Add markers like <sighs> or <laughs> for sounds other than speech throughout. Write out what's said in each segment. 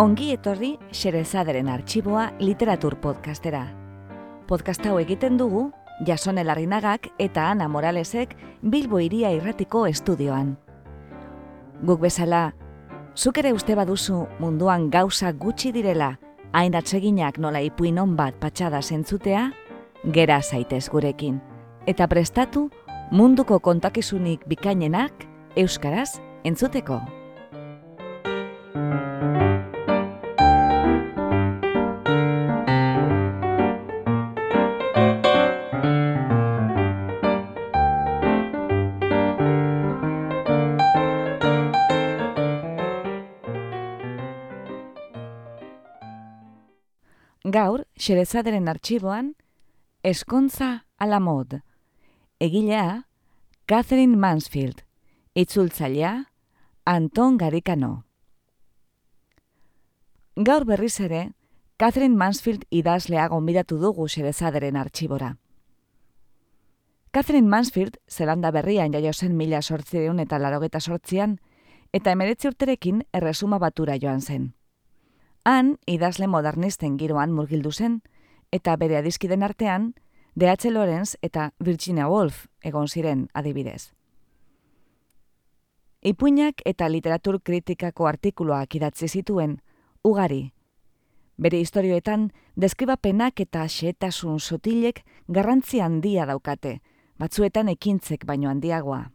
Ongi etorri Xerezaderen arxiboa literatur podcastera. Podcast hau egiten dugu Jasone Larrinagak eta Ana Moralesek Bilbo Iria Irratiko estudioan. Guk bezala, zuk ere uste baduzu munduan gauza gutxi direla, hain atseginak nola ipuin bat patxada zentzutea, gera zaitez gurekin. Eta prestatu munduko kontakizunik bikainenak euskaraz entzuteko. Gaur, Xerezaderen arxiboan, Eskontza ala mod. Egilea, Catherine Mansfield. Itzultzailea, Anton Garikano. Gaur berriz ere, Catherine Mansfield idazlea gonbidatu dugu Xerezaderen arxibora. Catherine Mansfield, zelanda berrian jaio zen mila sortzireun eta larogeta sortzian, eta emeretzi urterekin erresuma batura joan zen. Han, idazle modernisten giroan murgildu zen, eta bere adizkiden artean, D.H. Lawrence eta Virginia Woolf egon ziren adibidez. Ipuinak eta literatur kritikako artikuluak idatzi zituen, ugari. Bere historioetan, deskribapenak eta xetasun sotilek garrantzi handia daukate, batzuetan ekintzek baino handiagoa.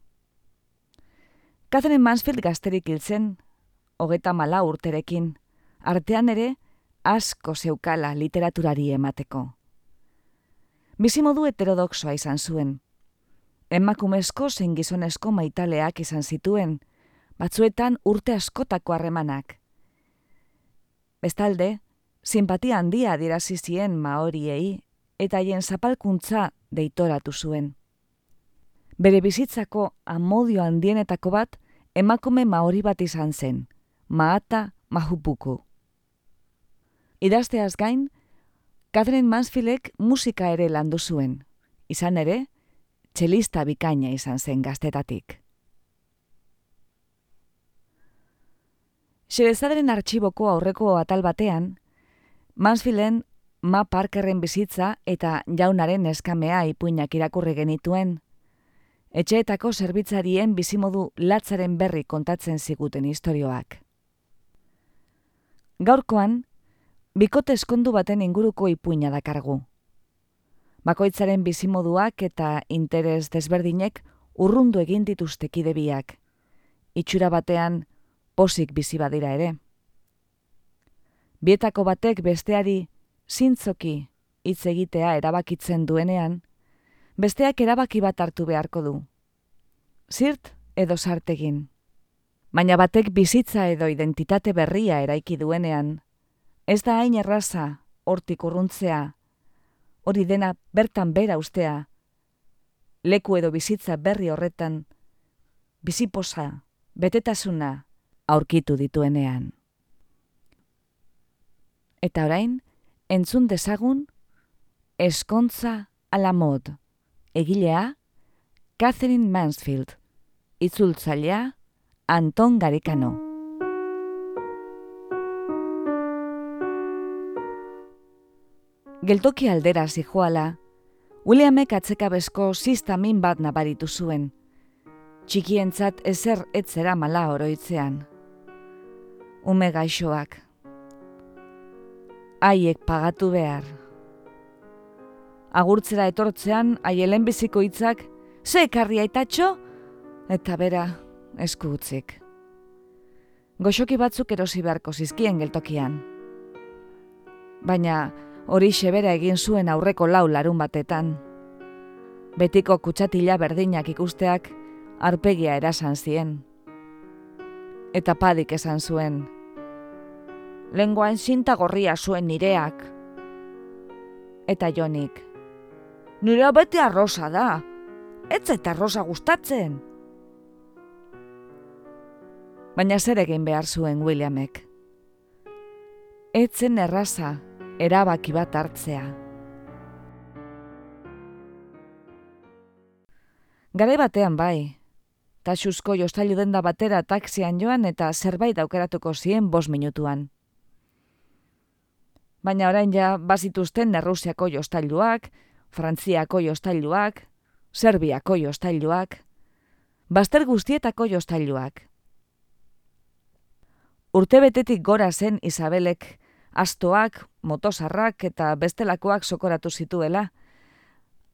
Catherine Mansfield gazterik hiltzen, hogeta mala urterekin, artean ere, asko zeukala literaturari emateko. Bizimodu heterodoxoa izan zuen. Emakumezko zein gizonezko maitaleak izan zituen, batzuetan urte askotako harremanak. Bestalde, simpatia handia adirazi zien maoriei eta haien zapalkuntza deitoratu zuen. Bere bizitzako amodio handienetako bat emakume maori bat izan zen, maata mahupuku. Idazteaz gain, Catherine Mansfieldek musika ere landu zuen. Izan ere, txelista bikaina izan zen gaztetatik. Xerezaderen artxiboko aurreko atal batean, Mansfielden Ma Parkerren bizitza eta jaunaren eskamea ipuinak irakurri genituen, etxeetako zerbitzarien bizimodu latzaren berri kontatzen ziguten istorioak. Gaurkoan, bikote eskondu baten inguruko ipuina dakargu. Bakoitzaren bizimoduak eta interes desberdinek urrundu egin dituzte kidebiak. Itxura batean posik bizi badira ere. Bietako batek besteari zintzoki hitz egitea erabakitzen duenean, besteak erabaki bat hartu beharko du. Zirt edo sartegin. Baina batek bizitza edo identitate berria eraiki duenean, Ez da hain erraza, hortik urruntzea, hori dena bertan bera ustea, leku edo bizitza berri horretan, biziposa, betetasuna, aurkitu dituenean. Eta orain, entzun dezagun, eskontza ala mod, egilea, Catherine Mansfield, itzultzailea, Anton Garikano. Geltoki aldera zijoala, Williamek atzekabezko sistamin bat nabaritu zuen. Txikientzat ezer etzera mala oroitzean. Ume gaixoak. Haiek pagatu behar. Agurtzera etortzean, aielen biziko hitzak, ze ekarri aitatxo? Eta bera, esku utzik. Goxoki batzuk erosi beharko zizkien geltokian. Baina, hori xebera egin zuen aurreko lau larun batetan. Betiko kutsatila berdinak ikusteak arpegia erasan zien. Eta padik esan zuen. Lenguan zinta gorria zuen nireak. Eta jonik. Nire bete arrosa da. Ez eta arrosa gustatzen. Baina zer egin behar zuen Williamek. Etzen erraza, erabaki bat hartzea. Gare batean bai, taxuzko jostailu denda batera taxian joan eta zerbait aukeratuko zien bos minutuan. baina orain ja bazituzten Errusiako jostailuak, Frantziako jostailuak, Serbiako jostailuak, baster guztietako jostailuak. Urtebetetik gora zen Isabelek astoak, motosarrak eta bestelakoak sokoratu zituela.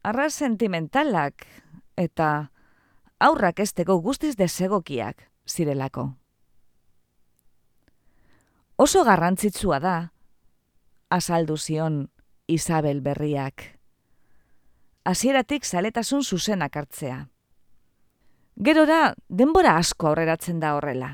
Arra sentimentalak eta aurrak esteko guztiz desegokiak zirelako. Oso garrantzitsua da, azaldu zion Isabel berriak. Hasieratik zaletasun zuzenak hartzea. Gerora, denbora asko aurreratzen da horrela.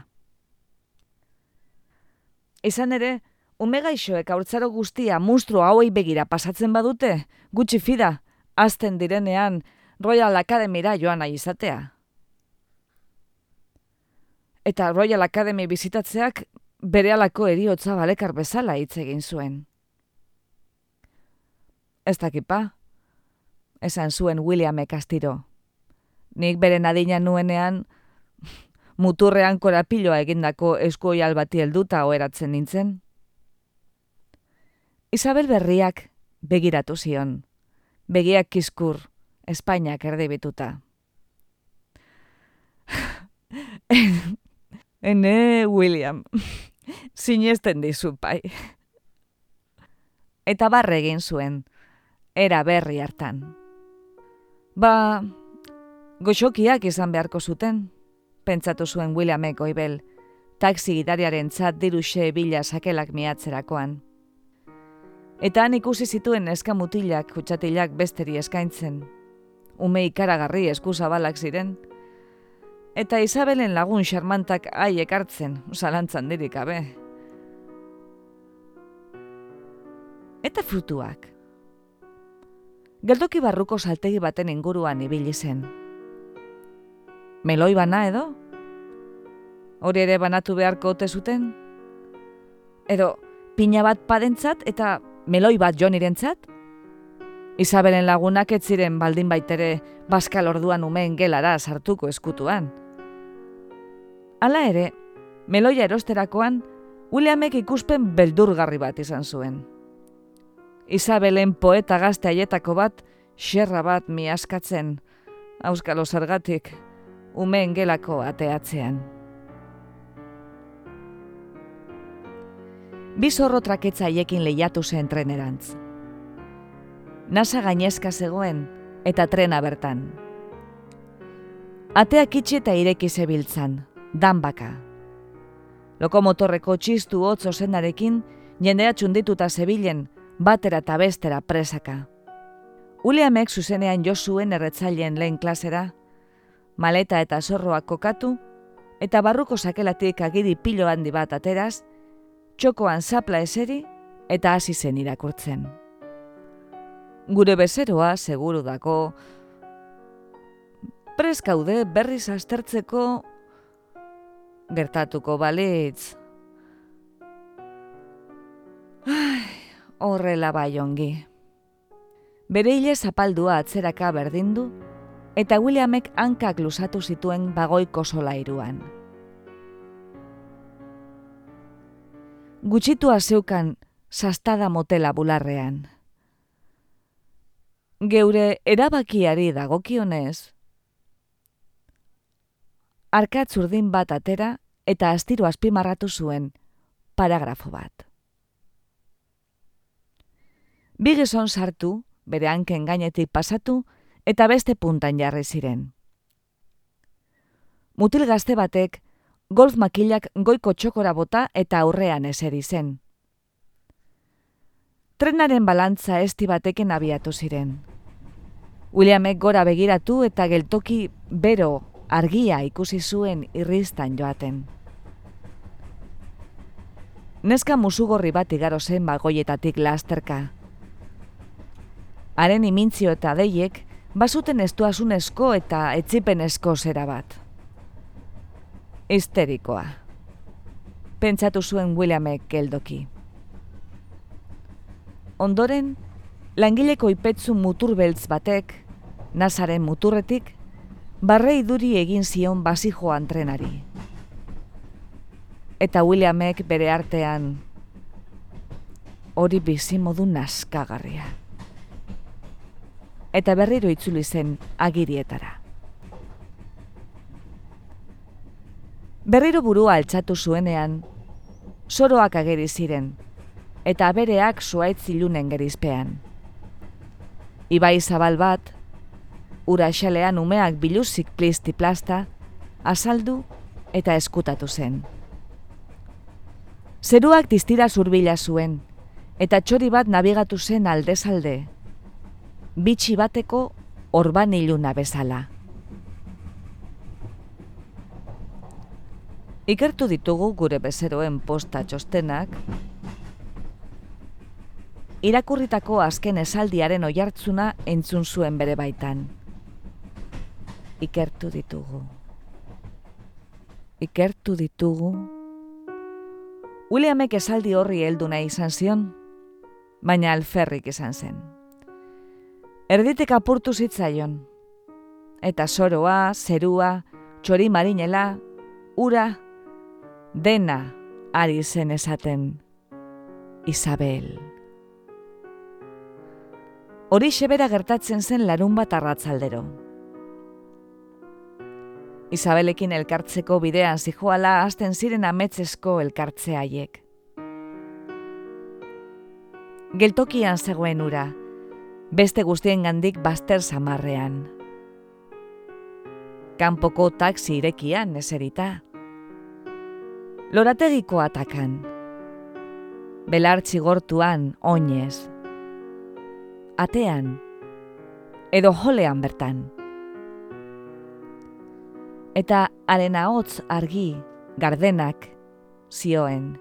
Izan ere, ume gaixoek aurtzaro guztia monstru hauei begira pasatzen badute, gutxi fida, azten direnean Royal Academyra joan nahi izatea. Eta Royal Academy bizitatzeak bere alako eriotza balekar bezala hitz egin zuen. Ez dakipa, esan zuen William Ekastiro. Nik beren adina nuenean, <laughs> muturrean korapiloa egindako eskuoial bati helduta oheratzen nintzen. Isabel berriak begiratu zion, begiak kiskur, Espainiak erdibituta. <sighs> Ene, William, <laughs> sinesten dizu, pai. Eta barre egin zuen, era berri hartan. Ba, goxokiak izan beharko zuten, pentsatu zuen Williamek oibel, taksi gitariaren txat diruxe bila sakelak miatzerakoan. Eta han ikusi zituen eskamutilak kutsatilak besteri eskaintzen. Ume ikaragarri eskuzabalak ziren, eta Isabelen lagun xarmantak haiek hartzen, zalantzan dirik abe. Eta frutuak. Geldoki barruko saltegi baten inguruan ibili zen. Meloi bana edo? Hori ere banatu beharko ote zuten? Edo, pina bat padentzat eta meloi bat jonirentzat? Isabelen lagunak ez ziren baldin baitere baskal orduan umeen gelara sartuko eskutuan. Hala ere, meloia erosterakoan, Williamek ikuspen beldurgarri bat izan zuen. Isabelen poeta gazte aietako bat, xerra bat mi askatzen, auskalo zergatik, umeen gelako ateatzean. Bizorro traketza haiekin lehiatu zen trenerantz. Nasa gainezka zegoen eta trena bertan. Ateak itxe eta ireki zebiltzan, dan baka. Lokomotorreko txistu hotz osenarekin, jendea txundituta zebilen, batera eta bestera presaka. Uliamek zuzenean jo zuen erretzaileen lehen klasera, maleta eta zorroak kokatu, eta barruko sakelatik agiri pilo handi bat ateraz, txokoan zapla eseri eta hasi zen irakurtzen. Gure bezeroa, seguru dako, preskaude berriz astertzeko gertatuko balitz. Ai, horrela bai ongi. Bere hile zapaldua atzeraka berdindu, eta Williamek hankak lusatu zituen bagoiko solairuan. Gutxitua zeukan sastada motela bularrean. Geure erabakiari dagokionez, arkatz urdin bat atera eta astiro azpimarratu zuen paragrafo bat. Bigizon sartu, bere hanken gainetik pasatu, eta beste puntan jarri ziren. Mutil gazte batek, golf makilak goiko txokora bota eta aurrean eseri zen. Trenaren balantza esti batekin abiatu ziren. Williamek gora begiratu eta geltoki bero argia ikusi zuen irristan joaten. Neska musugorri bat igaro zen bagoietatik lasterka. Haren imintzio eta deiek, basuten estuasunezko eta etzipenezko zera bat. Histerikoa. Pentsatu zuen Williamek geldoki. Ondoren, langileko ipetzu mutur beltz batek, nazaren muturretik, barrei duri egin zion basi joan trenari. Eta Williamek bere artean, hori bizi modu naskagarria. Eta berriro itzuli zen agirietara. Berriro burua altxatu zuenean, soroak ageri ziren, eta bereak zuaitz ilunen gerizpean. Ibai zabal bat, ura xalean umeak biluzik plisti plasta, azaldu eta eskutatu zen. Zeruak distira zurbila zuen, eta txori bat nabigatu zen aldezalde, bitxi bateko orban iluna bezala. Ikertu ditugu gure bezeroen posta txostenak, irakurritako azken esaldiaren oihartzuna entzun zuen bere baitan. Ikertu ditugu. Ikertu ditugu. Williamek esaldi horri heldu nahi izan zion, baina alferrik izan zen. Erditik apurtu zitzaion, eta soroa, zerua, txori marinela, ura, dena ari zen esaten Isabel. Hori xebera gertatzen zen larun bat arratzaldero. Isabelekin elkartzeko bidean zijoala hasten ziren ametzesko elkartze haiek. Geltokian zegoen ura, beste guztien gandik baster samarrean. Kanpoko taksi irekian eserita. Lorategiko atakan. Belartzi gortuan oinez. Atean. Edo jolean bertan eta haren ahotz argi, gardenak, zioen.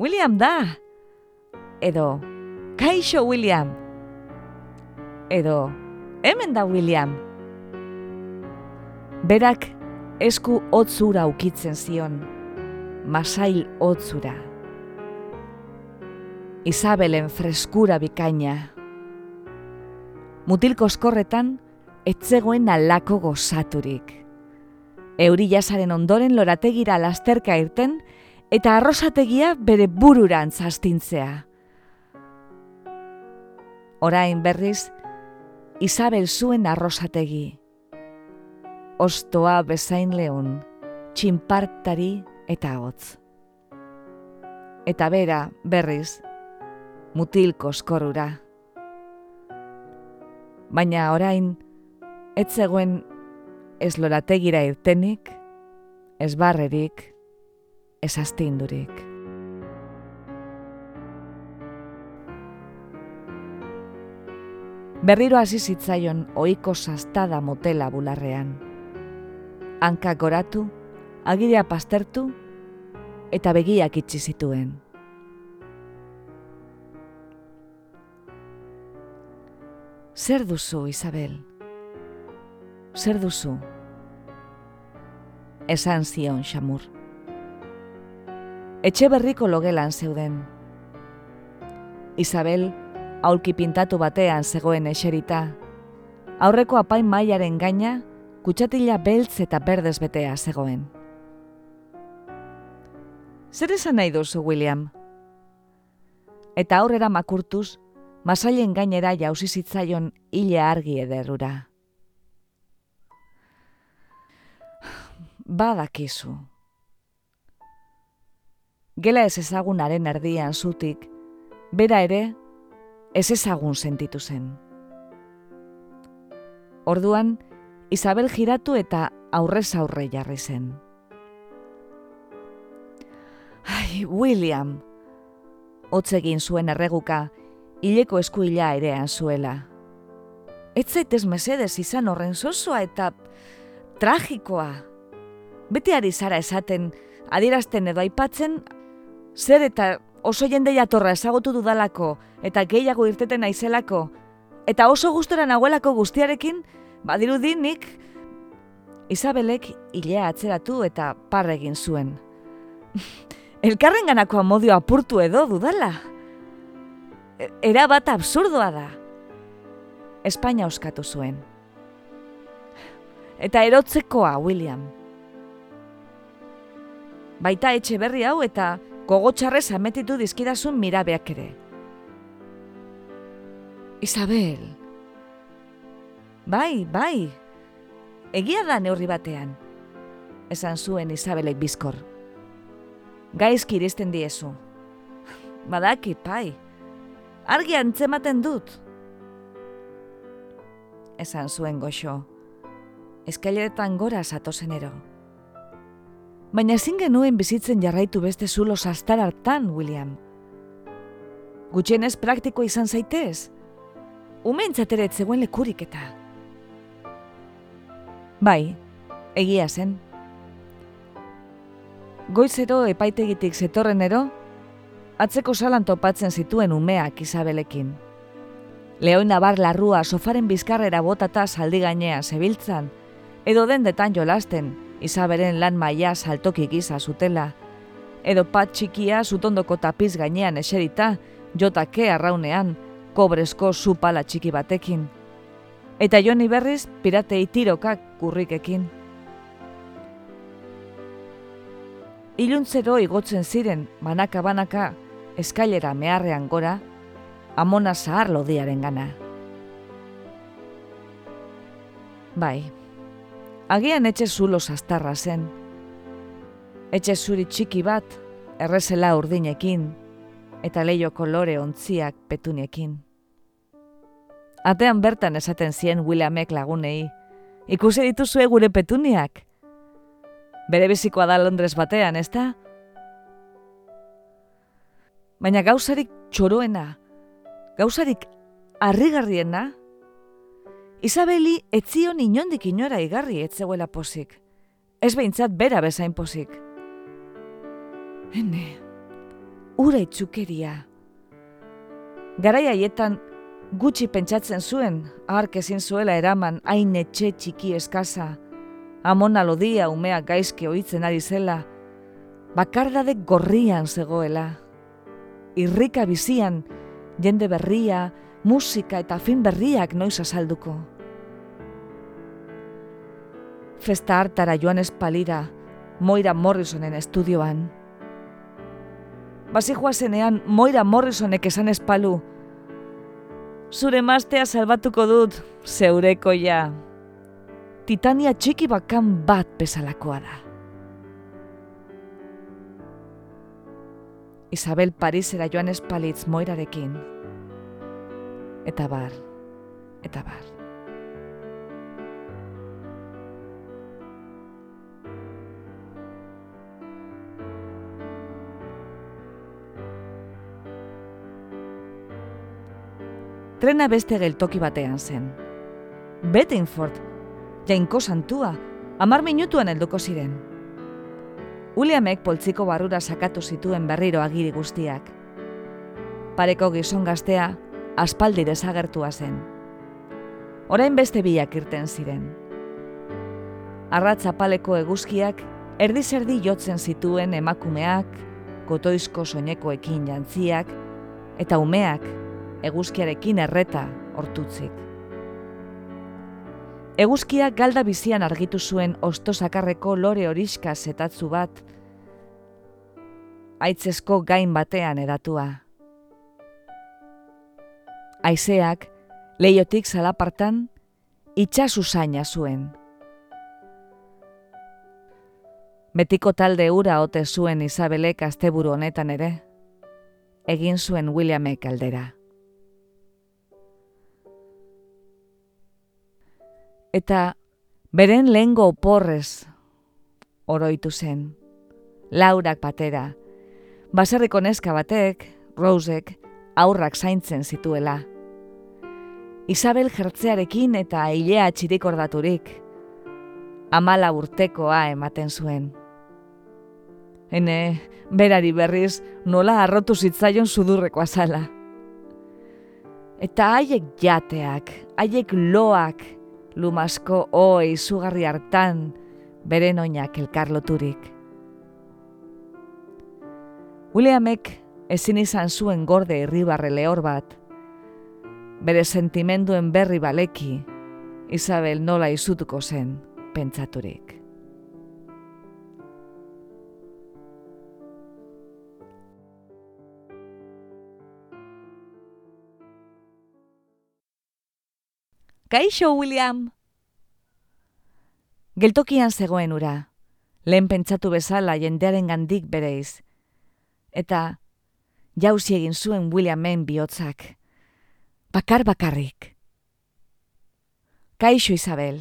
William da! Edo, kaixo William! Edo, hemen da William! Berak esku hotzura ukitzen zion, masail hotzura. Isabelen freskura bikaina. Mutilko eskorretan, etzegoen alako gozaturik euri jasaren ondoren lorategira lasterka irten, eta arrosategia bere bururan zastintzea. Orain berriz, Isabel zuen arrosategi. Ostoa bezain lehun, txinpartari eta hotz. Eta bera, berriz, mutilko skorura. Baina orain, ez zegoen ez lorategira irtenik, ez barrerik, ez astindurik. Berriro hasi zitzaion ohiko sastada motela bularrean. Hanka goratu, agiria pastertu eta begiak itxi zituen. Zer duzu, Isabel? Zer duzu? esan zion xamur. Etxe berriko logelan zeuden. Isabel, aulki pintatu batean zegoen eserita, aurreko apain mailaren gaina, kutsatila beltz eta berdez betea zegoen. Zer esan nahi duzu, William? Eta aurrera makurtuz, masailen gainera jauzi zitzaion hile argi ederrura. badakizu. Gela ez ezagunaren erdian zutik, bera ere ez ezagun sentitu zen. Orduan, Isabel giratu eta aurrez aurre jarri zen. Ai, William! Otzegin zuen erreguka, hileko eskuila erean zuela. Ez zaitez mesedez izan horren zozoa eta tragikoa bete ari zara esaten, adierazten edo aipatzen, zer eta oso jende jatorra ezagutu dudalako, eta gehiago irteten naizelako, eta oso gustora nahuelako guztiarekin, badirudi nik, Isabelek hilea atzeratu eta parregin zuen. Elkarren ganako amodio apurtu edo dudala. E, era bat absurdoa da. Espainia oskatu zuen. Eta erotzekoa, William baita etxe berri hau eta kogotxarrez ametitu dizkidazun mirabeak ere. Isabel. Bai, bai. Egia da neurri batean. Esan zuen Isabelek bizkor. Gaizki iristen diezu. Badaki, pai. Argi antzematen dut. Esan zuen goxo. Eskaileretan gora zatozenero. Baina ezin genuen bizitzen jarraitu beste zulo sastar hartan, William. Gutxienez praktiko izan zaitez? Umentzateret zegoen lekurik eta. Bai, egia zen. Goizero epaitegitik zetorrenero, atzeko salan topatzen zituen umeak Isabelekin. Leoi nabar larrua sofaren bizkarrera botata saldi gainean zebiltzan, edo dendetan jolasten, Isabelen lan maia saltoki giza zutela, edo pat txikia zutondoko tapiz gainean eserita, jotake arraunean, kobrezko supala txiki batekin. Eta joni berriz piratei tirokak kurrikekin. Iluntzero igotzen ziren, banaka-banaka, eskailera meharrean gora, amona zahar lodiaren gana. Bai, agian etxe zulo sastarra zen. Etxe zuri txiki bat, errezela urdinekin, eta leio kolore ontziak petunekin. Atean bertan esaten zien Williamek lagunei, ikusi dituzue gure petuniak? Bere bizikoa da Londres batean, ezta? Baina gauzarik txoroena, gauzarik harrigarriena, Isabeli etzion inondik inora igarri etzeguela posik. Ez behintzat bera bezain posik. Hene, ura itzukeria. Garai haietan gutxi pentsatzen zuen, ahark ezin zuela eraman hain etxe txiki eskasa, amona lodia umeak gaizke oitzen ari zela, bakardade gorrian zegoela. Irrika bizian, jende berria, musika eta fin berriak noiz azalduko festa hartara joan espalira, Moira Morrisonen estudioan. Basi zenean Moira Morrisonek esan espalu. Zure mastea salbatuko dut, zeureko ja. Titania txiki bakan bat bezalakoa da. Isabel Parisera joan espalitz Moirarekin. Eta bar, eta bar. trena beste geltoki batean zen. Bettingford, jainko santua, amar minutuan helduko ziren. Williamek poltziko barrura sakatu zituen berriro agiri guztiak. Pareko gizon gaztea, aspaldi desagertua zen. Orain beste biak irten ziren. Arratza paleko eguzkiak, erdi jotzen zituen emakumeak, kotoizko soinekoekin jantziak, eta umeak, eguzkiarekin erreta hortutzik. Eguzkia galda bizian argitu zuen ostosakarreko lore horiska zetatzu bat, aitzezko gain batean edatua. Aizeak, leiotik zalapartan, itxasu zaina zuen. Betiko talde ura ote zuen Isabelek asteburu honetan ere, egin zuen Williamek aldera. Eta beren lehengo oporrez oroitu zen. Laurak batera, baserriko neska batek, Rosek, aurrak zaintzen zituela. Isabel jertzearekin eta hilea txirik ordaturik, amala urtekoa ematen zuen. Hene, berari berriz, nola arrotu zitzaion sudurreko azala. Eta haiek jateak, haiek loak, lumasko o izugarri hartan beren oinak elkarloturik. Williamek ezin izan zuen gorde irribarre lehor bat, bere sentimenduen berri baleki, Isabel nola izutuko zen pentsaturik. Kaixo, William! Geltokian zegoen ura, lehen pentsatu bezala jendearen gandik bereiz. Eta jauzi egin zuen Williamen bihotzak. Bakar bakarrik. Kaixo, Isabel!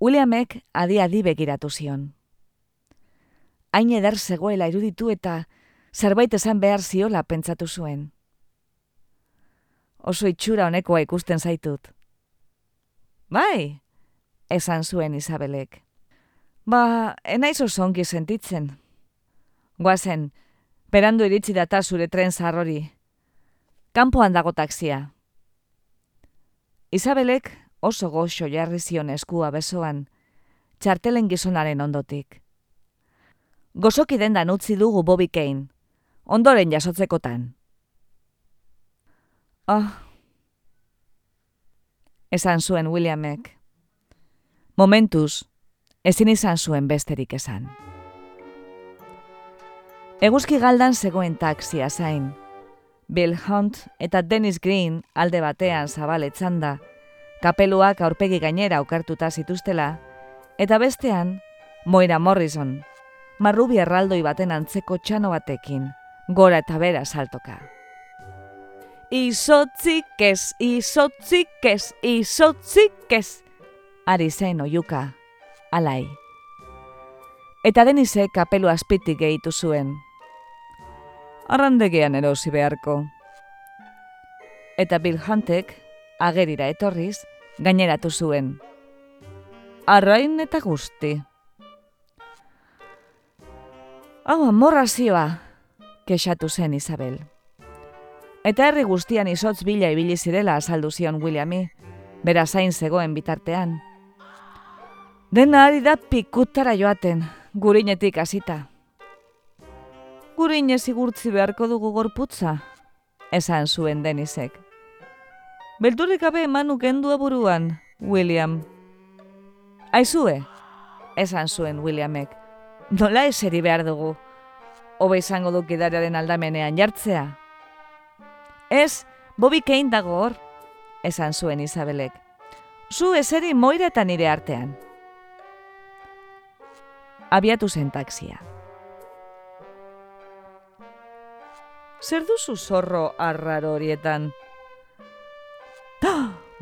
Williamek adi-adi begiratu zion. Hain eder zegoela iruditu eta zerbait esan behar ziola pentsatu zuen. Oso itxura honekoa ikusten zaitut. Bai, esan zuen Isabelek. Ba, enaiz oso ongi sentitzen. Guazen, berandu iritsi data zure tren zarrori. Kanpoan dago taksia. Isabelek oso goxo jarri zion eskua besoan, txartelen gizonaren ondotik. Gozoki dendan utzi dugu Kane, ondoren jasotzekotan. Oh, esan zuen Williamek. Momentuz, ezin izan zuen besterik esan. Eguzki galdan zegoen taksia zain. Bill Hunt eta Dennis Green alde batean zabaletzan da, kapeluak aurpegi gainera okartuta zituztela, eta bestean, Moira Morrison, marrubi erraldoi baten antzeko txano batekin, gora eta bera saltoka. Izotzik ez, izotzik ez, izotzik ez, ari zen oiuka, alai. Eta denize kapelu azpitik gehitu zuen. Arrandegean erosi beharko. Eta Bill Huntek, agerira etorriz, gaineratu zuen. Arrain eta guzti. Hau, amorrazioa, kexatu zen Isabel. Eta herri guztian izotz bila ibili zirela azaldu zion Williami, bera zain zegoen bitartean. Dena ari da pikutara joaten, gurinetik hasita. Gurine zigurtzi beharko dugu gorputza, esan zuen Denisek. Belturrik gabe emanu gendua buruan, William. Aizue, esan zuen Williamek. Nola eseri behar dugu, hobe izango duk idariaren aldamenean jartzea. Ez, Bobby Kane dago hor, esan zuen Isabelek. Zu eseri moira eta nire artean abiatu zen taksia. Zer duzu zorro arraro horietan?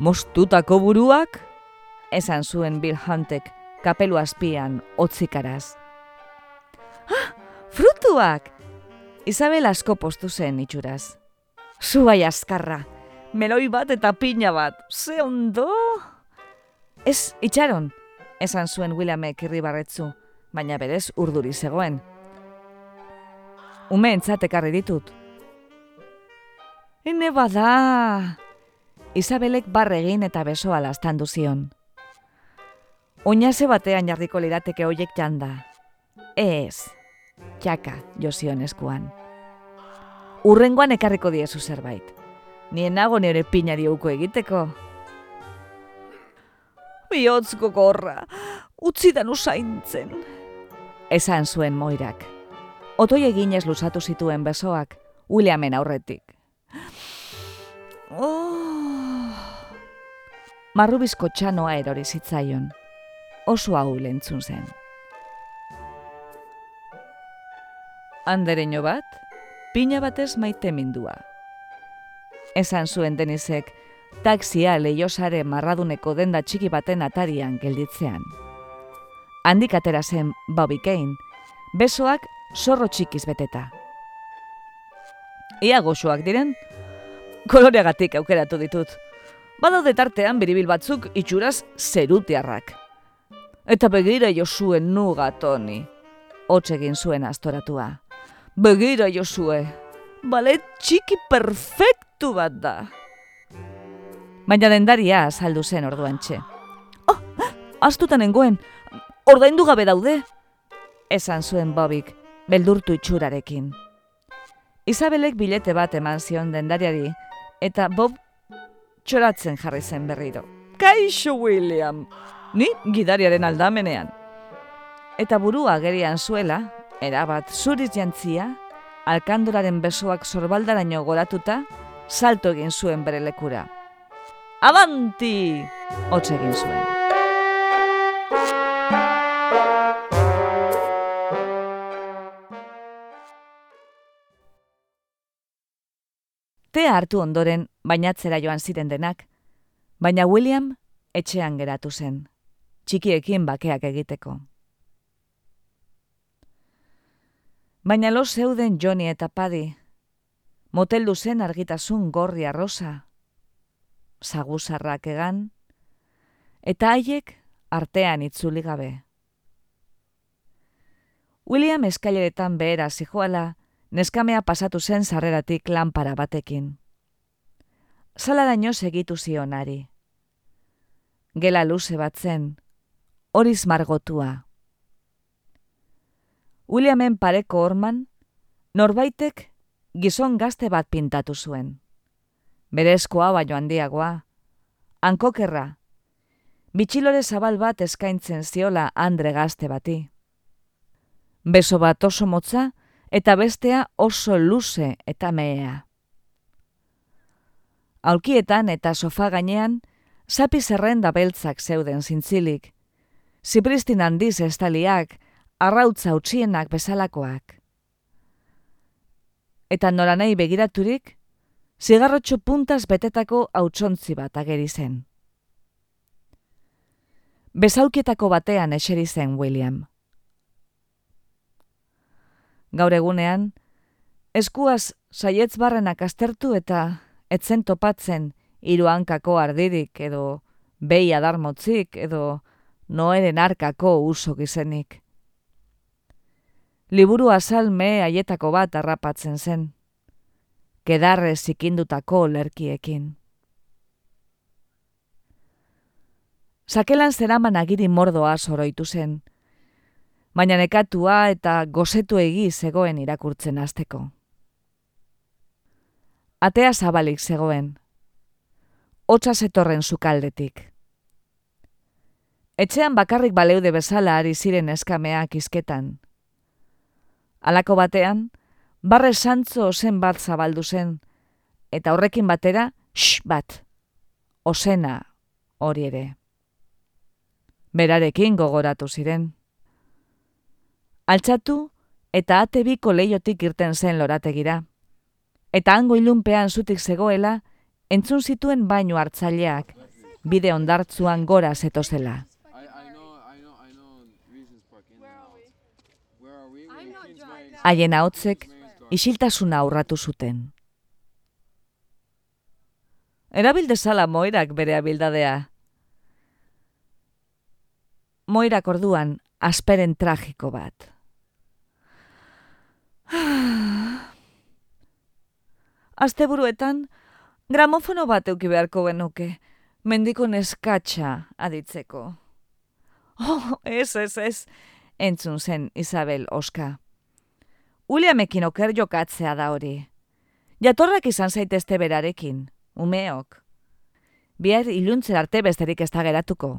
Mostutako buruak? Esan zuen Bill Huntek kapelu azpian otzikaraz. Ah, frutuak! Isabel asko postu zen itxuraz. Zuai askarra, meloi bat eta pina bat, ze ondo? Ez, itxaron, esan zuen Williamek irribarretzu baina berez urduri zegoen. Ume entzatekarri ditut. Hine bada! Isabelek barregin eta besoa lastan zion. Oinase batean jarriko lirateke hoiek janda. Ez, txaka jozion eskuan. Urrengoan ekarriko diezu zerbait. Nien nago nire pinari uko egiteko. Biotz gogorra, utzi dan usaintzen esan zuen moirak. Otoi eginez lusatu zituen besoak, Williamen aurretik. Oh. Marrubizko txanoa erori zitzaion, oso hau lentzun zen. Andereño bat, pina batez maite mindua. Esan zuen denizek, taksia leiosare marraduneko denda txiki baten atarian gelditzean handik atera zen Kane, besoak zorro txikiz beteta. Ia goxoak diren, koloreagatik aukeratu ditut. Badaude tartean biribil batzuk itxuraz zerutiarrak. Eta begira josue nuga, Toni. egin zuen astoratua. Begira josue, balet txiki perfektu bat da. Baina dendaria azaldu zen orduan txe. Oh, astutan engoen, ordaindu gabe daude, esan zuen Bobik, beldurtu itxurarekin. Isabelek bilete bat eman zion dendariari, eta Bob txoratzen jarri zen berriro. Kaixo, William! Ni gidariaren aldamenean. Eta burua gerian zuela, erabat zuriz jantzia, alkanduraren besoak zorbaldaraino goratuta, salto egin zuen bere lekura. avanti! Hotz egin zuen. Te hartu ondoren bainatzera joan ziren denak, baina William etxean geratu zen, txikiekin bakeak egiteko. Baina lo zeuden Johnny eta Paddy, moteldu zen argitasun gorri arrosa, zaguzarrak egan, eta haiek artean itzuli gabe. William eskaileretan behera zijoala, neskamea pasatu zen sarreratik lanpara batekin. Zala daño segitu zionari. Gela luze bat zen, horiz margotua. Williamen pareko orman, norbaitek gizon gazte bat pintatu zuen. Berezkoa baino handiagoa, hankokerra, bitxilore zabal bat eskaintzen ziola andre gazte bati. Beso bat oso motza, eta bestea oso luze eta mehea. Aulkietan eta sofa gainean, sapi zerrenda beltzak zeuden zintzilik, zipristin handiz estaliak, arrautza utxienak bezalakoak. Eta noranei begiraturik, zigarrotxo puntaz betetako hautsontzi bat ageri zen. Bezaulkietako batean eseri zen William gaur egunean, eskuaz saietz barrenak aztertu eta etzen topatzen hiru hankako ardirik edo behi adarmotzik edo noeren arkako uso gizenik. Liburu azal me haietako bat harrapatzen zen, kedarre zikindutako lerkiekin. Sakelan zeraman agiri mordoa soroitu zen, baina nekatua eta gozetu egi zegoen irakurtzen hasteko. Atea zabalik zegoen, hotza zetorren sukaldetik. Etxean bakarrik baleude bezala ari ziren eskameak izketan. Halako batean, barre santzo ozen bat zabaldu zen, eta horrekin batera, shh bat, osena hori ere. Berarekin gogoratu ziren altxatu eta ate biko leiotik irten zen lorategira. Eta hango ilunpean zutik zegoela, entzun zituen baino hartzaileak, bide ondartzuan gora zetozela. Haien ahotzek isiltasuna aurratu zuten. Erabildezala moirak bere abildadea. Moirak orduan asperen tragiko bat. <sighs> Asteburuetan, gramofono bat euki beharko genuke, mendiko neskatxa aditzeko. <laughs> Oh, ez, ez, ez, entzun zen Isabel Oska. Uliamekin oker jokatzea da hori. Jatorrak izan zaitezte berarekin, umeok. Biar iluntzer arte besterik ez da geratuko.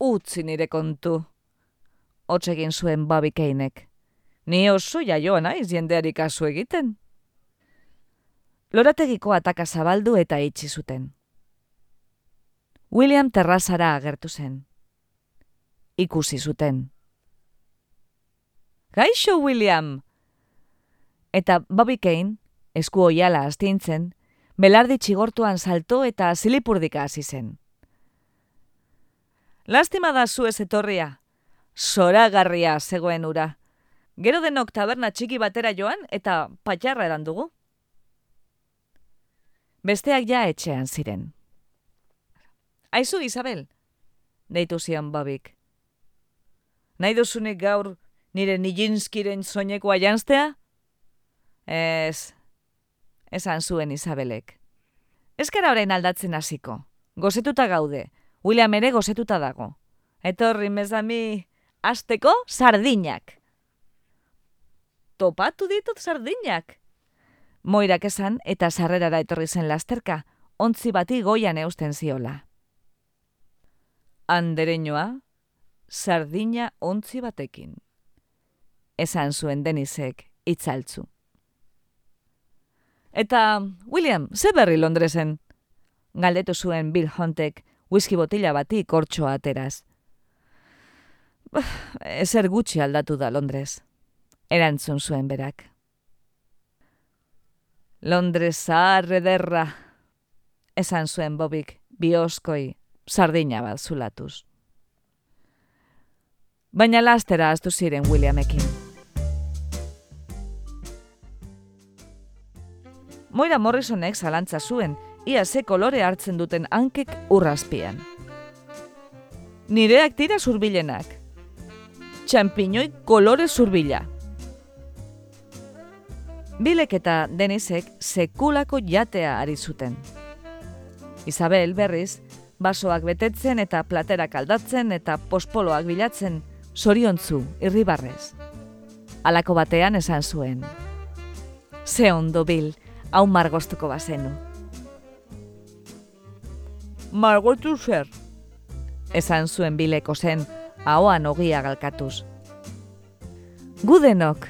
Utzi nire kontu hotsegin zuen babikeinek. Ni oso jaioa naiz jendeari kasu egiten. Lorategiko ataka zabaldu eta itxi zuten. William terrazara agertu zen. Ikusi zuten. Gaixo, William! Eta Bobby Kane, esku oiala astintzen, belardi txigortuan salto eta zilipurdika hasi zen. Lastima da zu ez etorria, soragarria zegoen ura. Gero denok taberna txiki batera joan eta patxarra eran dugu. Besteak ja etxean ziren. Aizu, Isabel, deitu zion babik. Nahi duzunik gaur nire nijinskiren soineko aianztea? Ez, esan zuen Isabelek. Ezkara orain aldatzen hasiko. Gozetuta gaude. William ere gozetuta dago. Etorri mezami asteko sardinak. Topatu ditut sardinak. Moirak esan eta sarrerara etorri zen lasterka, ontzi bati goian eusten ziola. Andereñoa, sardina ontzi batekin. Esan zuen denizek itzaltzu. Eta, William, ze berri Londresen? Galdetu zuen Bill Huntek whisky botila bati kortxoa ateraz. Ezer gutxi aldatu da Londres. Erantzun zuen berak. Londres zaharre derra. Esan zuen bobik, bioskoi, sardina bat zulatuz. Baina lastera aztu ziren Williamekin. Moira Morrisonek zalantza zuen, ia ze kolore hartzen duten hankek urrazpian. Nireak tira zurbilenak. Txampiñoi kolore zurbila. Bilek eta Denisek sekulako jatea ari zuten. Isabel berriz, basoak betetzen eta platerak aldatzen eta pospoloak bilatzen, soriontzu, irribarrez. Alako batean esan zuen. Ze ondo, Bil, hau margostuko bazenu. Margotu zer? Esan zuen bileko zen, ahoan ogia galkatuz. Gudenok,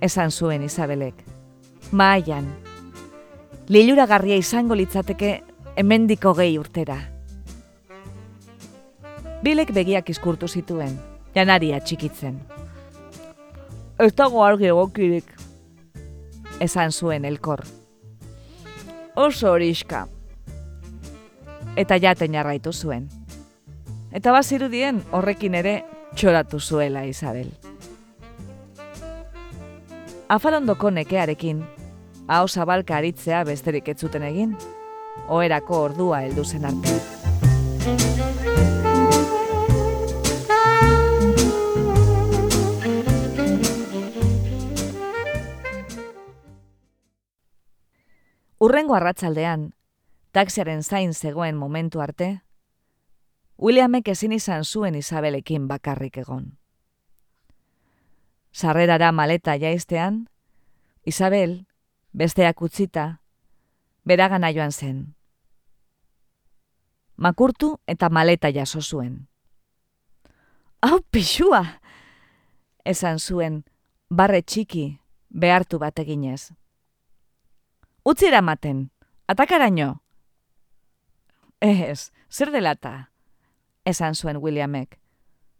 esan zuen Isabelek. Maian, lilura garria izango litzateke hemendiko gehi urtera. Bilek begiak izkurtu zituen, janaria txikitzen. Ez dago argi egokirik, esan zuen elkor. Oso horiska. Eta jaten jarraitu zuen. Eta bazirudien horrekin ere txoratu zuela Isabel. Afalondoko nekearekin, hau zabalka aritzea besterik ez zuten egin, oerako ordua heldu zen arte. Urrengo arratsaldean, taxiaren zain zegoen momentu arte, Williamek ezin izan zuen Isabelekin bakarrik egon. Sarrerara maleta jaiztean, Isabel, besteak utzita, beragana joan zen. Makurtu eta maleta jaso zuen. Hau pixua! Esan zuen, barre txiki, behartu bat eginez. Utzi eramaten, atakaraino. Ez, zer delata? Esan zuen Williamek.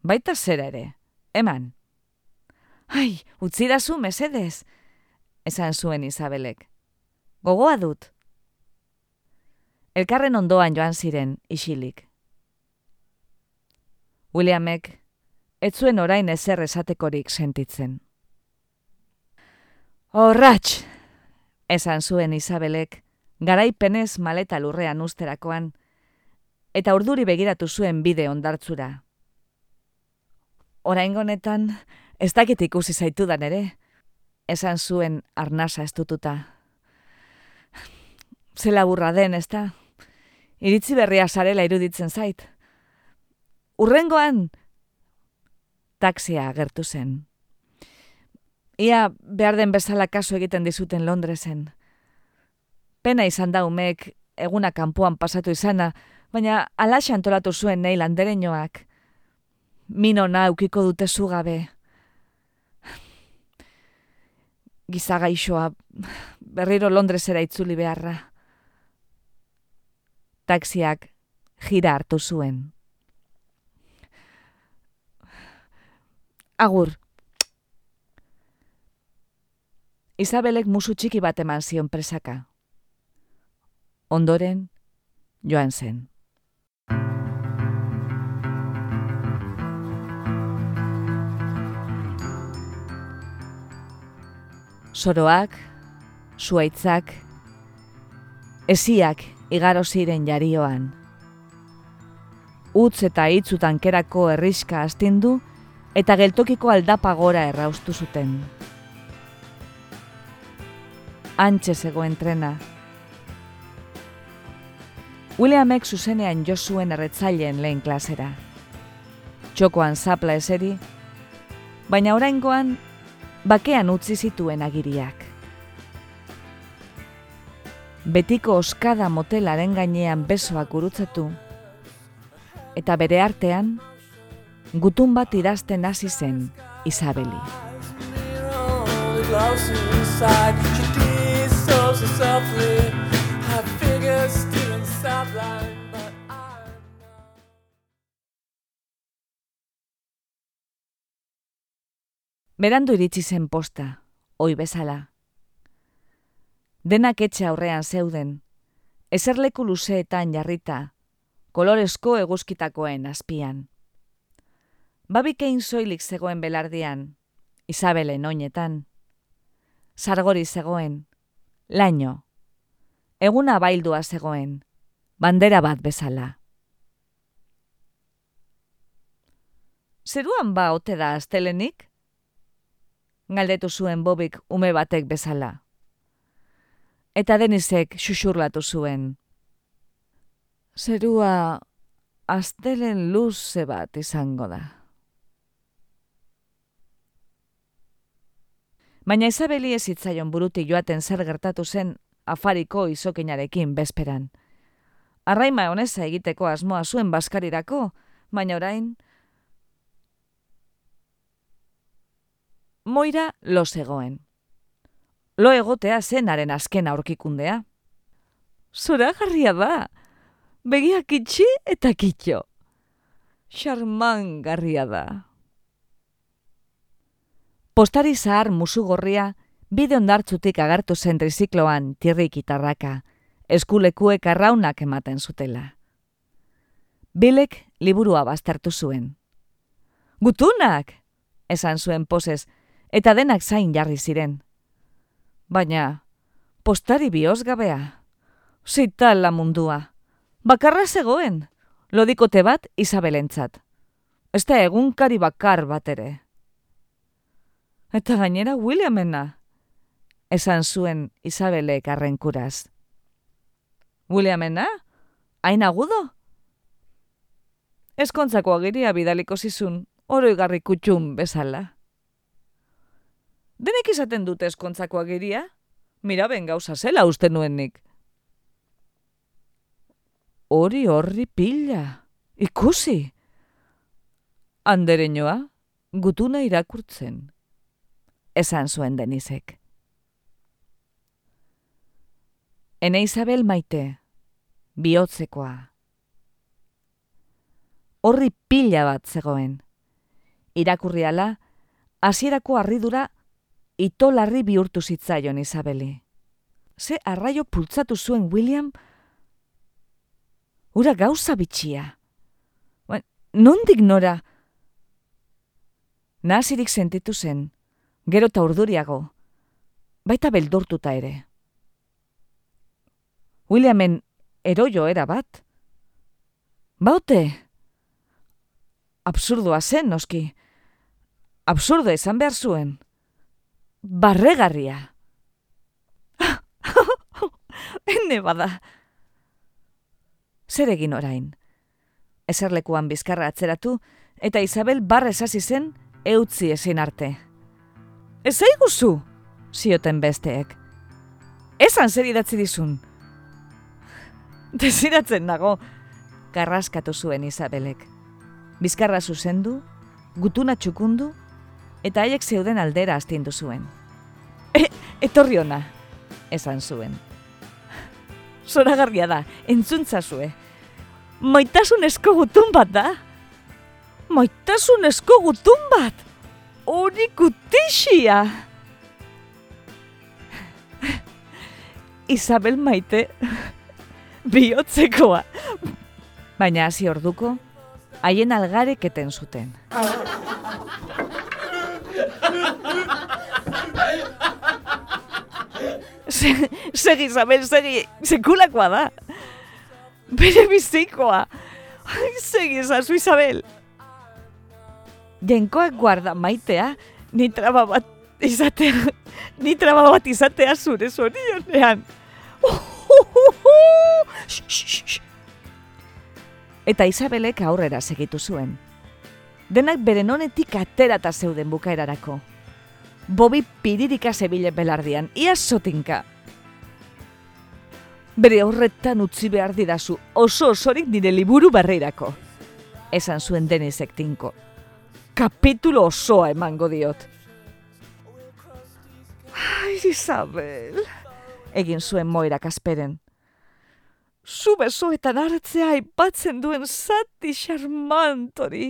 Baita zera ere, eman. Ai, utzi da zu, mesedez. Esan zuen Isabelek. Gogoa dut. Elkarren ondoan joan ziren, isilik. Williamek, ez zuen orain ezer esatekorik sentitzen. Horratx, esan zuen Isabelek, garaipenez maleta lurrean usterakoan, eta urduri begiratu zuen bide ondartzura. Oraingonetan, ez dakit ikusi zaitudan ere, esan zuen arnasa estututa. Zela burra den, ez da? Iritzi berria sarela iruditzen zait. Urrengoan, taksia agertu zen. Ia behar den bezala kaso egiten dizuten Londresen. Pena izan da umek eguna kanpoan pasatu izana, baina alaxe antolatu zuen nahi landereñoak. Mino na eukiko dute zugabe. Gizagaixoa berriro Londresera itzuli beharra. Taxiak jira hartu zuen. Agur, Isabelek musu txiki bat eman zion presaka. Ondoren, joan zen. Soroak, zuaitzak, esiak igaro ziren jarioan. Utz eta hitzutan kerako herriska astindu eta geltokiko aldapa gora erraustu zuten antxe zegoen trena. Williamek zuzenean jo zuen erretzaileen lehen klasera. Txokoan zapla eseri, baina oraingoan bakean utzi zituen agiriak. Betiko oskada motelaren gainean besoak gurutzatu, eta bere artean, gutun bat idazten hasi zen Isabeli. Berandu iritsi zen posta, oi bezala. Denak etxe aurrean zeuden, eserleku luzeetan jarrita, kolorezko eguzkitakoen azpian. Babikein soilik zegoen belardian, Isabelen oinetan. Sargori zegoen, laino. Eguna baildua zegoen, bandera bat bezala. Zeruan ba ote da astelenik? Galdetu zuen bobik ume batek bezala. Eta denizek xuxurlatu zuen. Zerua astelen luze bat izango da. Baina Isabeli ez zitzaion burutik joaten zer gertatu zen afariko izokinarekin bezperan. Arraima honeza egiteko asmoa zuen baskarirako, baina orain... Moira lo zegoen. Lo egotea zenaren azken aurkikundea. Zora garria da, begiak itxi eta kitxo. Charman garria da. Postari zahar musu gorria, bide ondartzutik agartu zen trizikloan tirrik itarraka, eskulekuek arraunak ematen zutela. Bilek liburua baztertu zuen. Gutunak! esan zuen posez, eta denak zain jarri ziren. Baina, postari bioz gabea. Zital la mundua. Bakarra zegoen, lodikote bat Isabelentzat. Ez da egunkari bakar bat ere. Eta gainera Williamena, esan zuen Isabelek arrenkuraz. Williamena? Hain agudo? Eskontzako agiria bidaliko zizun, oroigarri kutxun bezala. Denek izaten dute eskontzako agiria? Mira ben gauza zela uste nuenik. Hori horri pila, ikusi. Andereñoa, gutuna irakurtzen esan zuen denizek. Ene Isabel maite, bihotzekoa. Horri pila bat zegoen. Irakurriala, hasierako harridura itolarri bihurtu zitzaion Isabeli. Ze arraio pultzatu zuen William, ura gauza bitxia. Nondik nora? Nazirik sentitu zen, gero eta urduriago, baita beldurtuta ere. Williamen eroio era bat. Baute, absurdoa zen, noski. Absurdo esan behar zuen. Barregarria. <laughs> Hene bada. Zer egin orain? Eserlekuan bizkarra atzeratu, eta Isabel barrez hasi zen eutzi ezin arte. Ez aiguzu, zioten besteek. Esan zer idatzi dizun. Desiratzen dago, karraskatu zuen Isabelek. Bizkarra zuzendu, gutuna txukundu, eta haiek zeuden aldera astindu zuen. E, etorri ona, esan zuen. Zoragarria da, entzuntza zue. Maitasun esko gutun bat da. Maitasun esko gutun bat hori gutixia. Isabel maite bihotzekoa. Baina hasi orduko, haien algareketen zuten. Segi, Isabel, segi, sekulakoa da. Bere bizikoa. Segi, zazu, Isabel jenkoak guarda maitea, ni traba bat izatea, <laughs> ni traba bat izatea zure zorionean. <laughs> Eta Isabelek aurrera segitu zuen. Denak beren honetik aterata zeuden bukaerarako. Bobi piririka zebile belardian, ia sotinka. Bere horretan utzi behar didazu, oso osorik nire liburu barreirako. Esan zuen denizek tinko kapitulo osoa emango diot. Ai, Isabel, egin zuen moira kasperen. Zu besoetan hartzea aipatzen duen zati xarmantori.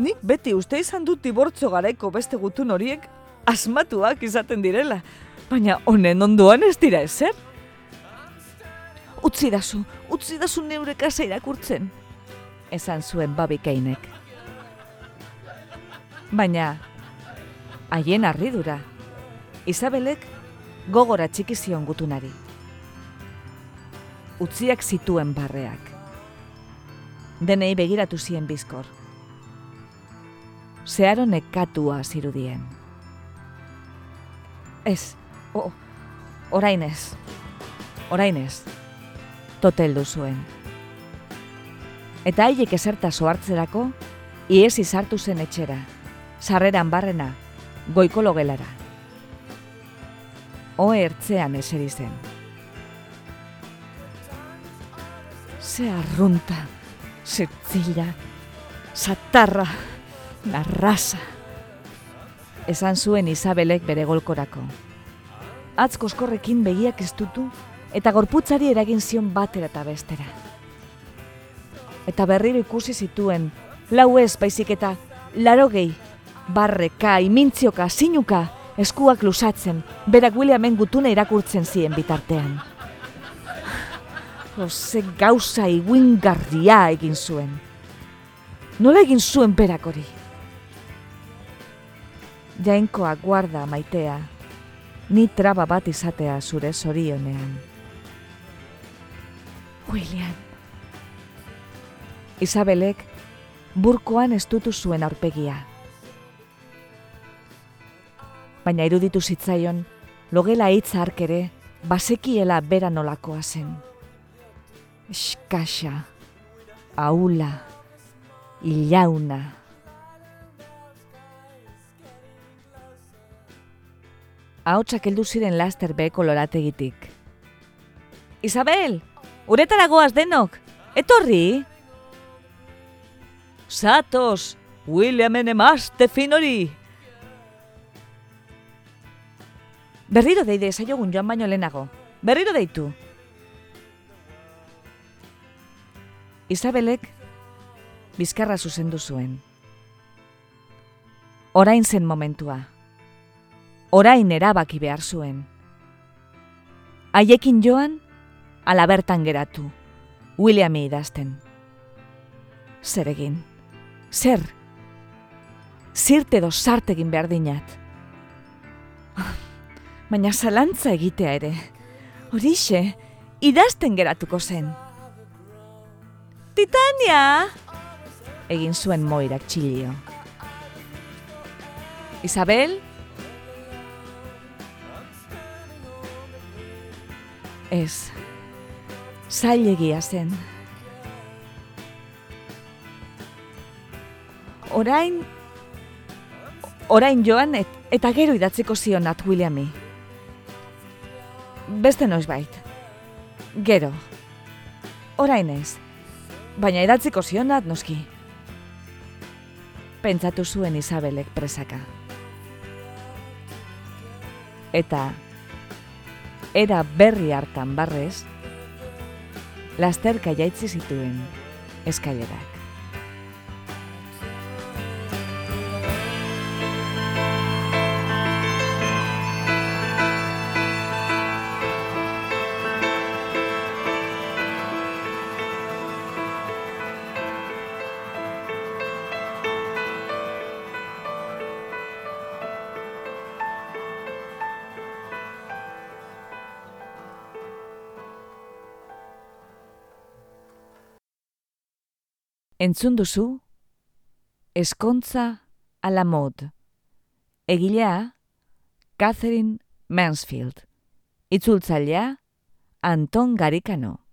Nik beti uste izan dut dibortzo garaiko beste gutun horiek asmatuak izaten direla, baina honen ondoan ez dira ezer. Utzi dazu, utzi dazu neure kasa irakurtzen, esan zuen babikeinek. Baina, haien harridura, Isabelek gogora txiki zion gutunari. Utziak zituen barreak. Denei begiratu zien bizkor. Zeharo nekatua zirudien. Ez, o, orain ez, orain ez, toteldu zuen. Eta haiek eserta soartzerako, iesi sartu zen etxera, sarreran barrena, goikolo gelara. Oe ertzean eseri zen. Ze arrunta, zertzila, satarra, narrasa. Esan zuen Isabelek bere golkorako. Atz koskorrekin begiak estutu eta gorputzari eragin zion batera eta bestera. Eta berriro ikusi zituen, lau ez baizik eta larogei, barreka, imintzioka, sinuka, eskuak lusatzen, berak Williamen gutuna irakurtzen zien bitartean. Ose gauza iguingarria egin zuen. Nola egin zuen berak hori? Jainkoa guarda maitea, ni traba bat izatea zure zorionean. William. Isabelek burkoan estutu zuen aurpegia. Baina iruditu zitzaion, logela hitz hark ere, basekiela bera nolakoa zen. Eskasa, aula, ilauna. Ahotsak heldu ziren laster beheko lorategitik. Isabel, uretara goaz denok, etorri? Satos, Williamen emazte finori! Berriro deide zaiogun joan baino lehenago. Berriro deitu. Isabelek bizkarra zuzendu zuen. Orain zen momentua. Orain erabaki behar zuen. Haiekin joan, ala bertan geratu. Williami idazten. Zer egin? Zer? Zirte do sart egin behar dinat. Baina zalantza egitea ere. Horixe, idazten geratuko zen. Titania! Egin zuen moirak txilio. Isabel? Ez, zailegia zen. Orain, orain joan et, eta gero idatziko zionat Williami. Beste noiz bait. Gero. Orain ez. Baina idatziko zionat noski. Pentsatu zuen Isabelek presaka. Eta era berri hartan barrez, lasterka jaitzi zituen eskailerak. Entzun duzu, Eskontza a la mod. Egilea, Catherine Mansfield. Itzultzailea, Anton Garikano.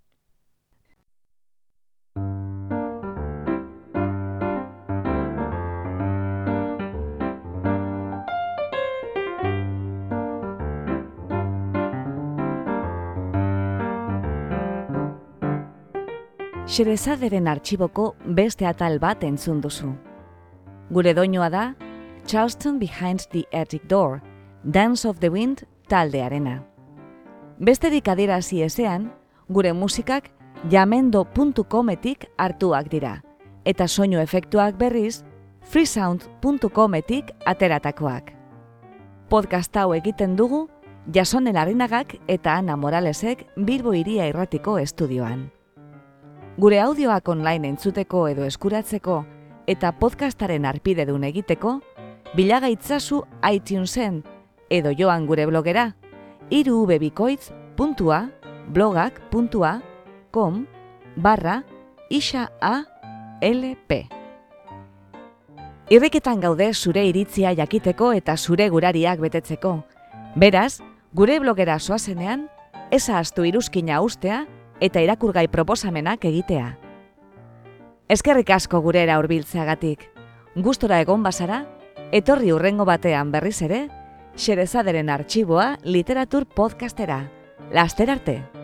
Xerezaderen artxiboko beste atal bat entzun duzu. Gure doinoa da Charleston Behind the Attic Door, Dance of the Wind taldearena. Besterik adierazi ezean, gure musikak jamendo.cometik hartuak dira, eta soinu efektuak berriz freesound.cometik ateratakoak. Podcast hau egiten dugu Jasone Larinagak eta Ana Moralesek Bilbo Iria Irratiko estudioan. Gure audioak online entzuteko edo eskuratzeko eta podcastaren arpidedun egiteko, bilagaitzazu iTunesen edo joan gure blogera irubebikoitz.blogak.com barra isa. Irriketan gaude zure iritzia jakiteko eta zure gurariak betetzeko. Beraz, gure blogera soazenean, eza astu iruzkina ustea eta irakurgai proposamenak egitea. Eskerrik asko gurera hurbiltzeagatik. Gustora egon bazara, etorri urrengo batean berriz ere, Xerezaderen artxiboa literatur podcastera. Laster arte!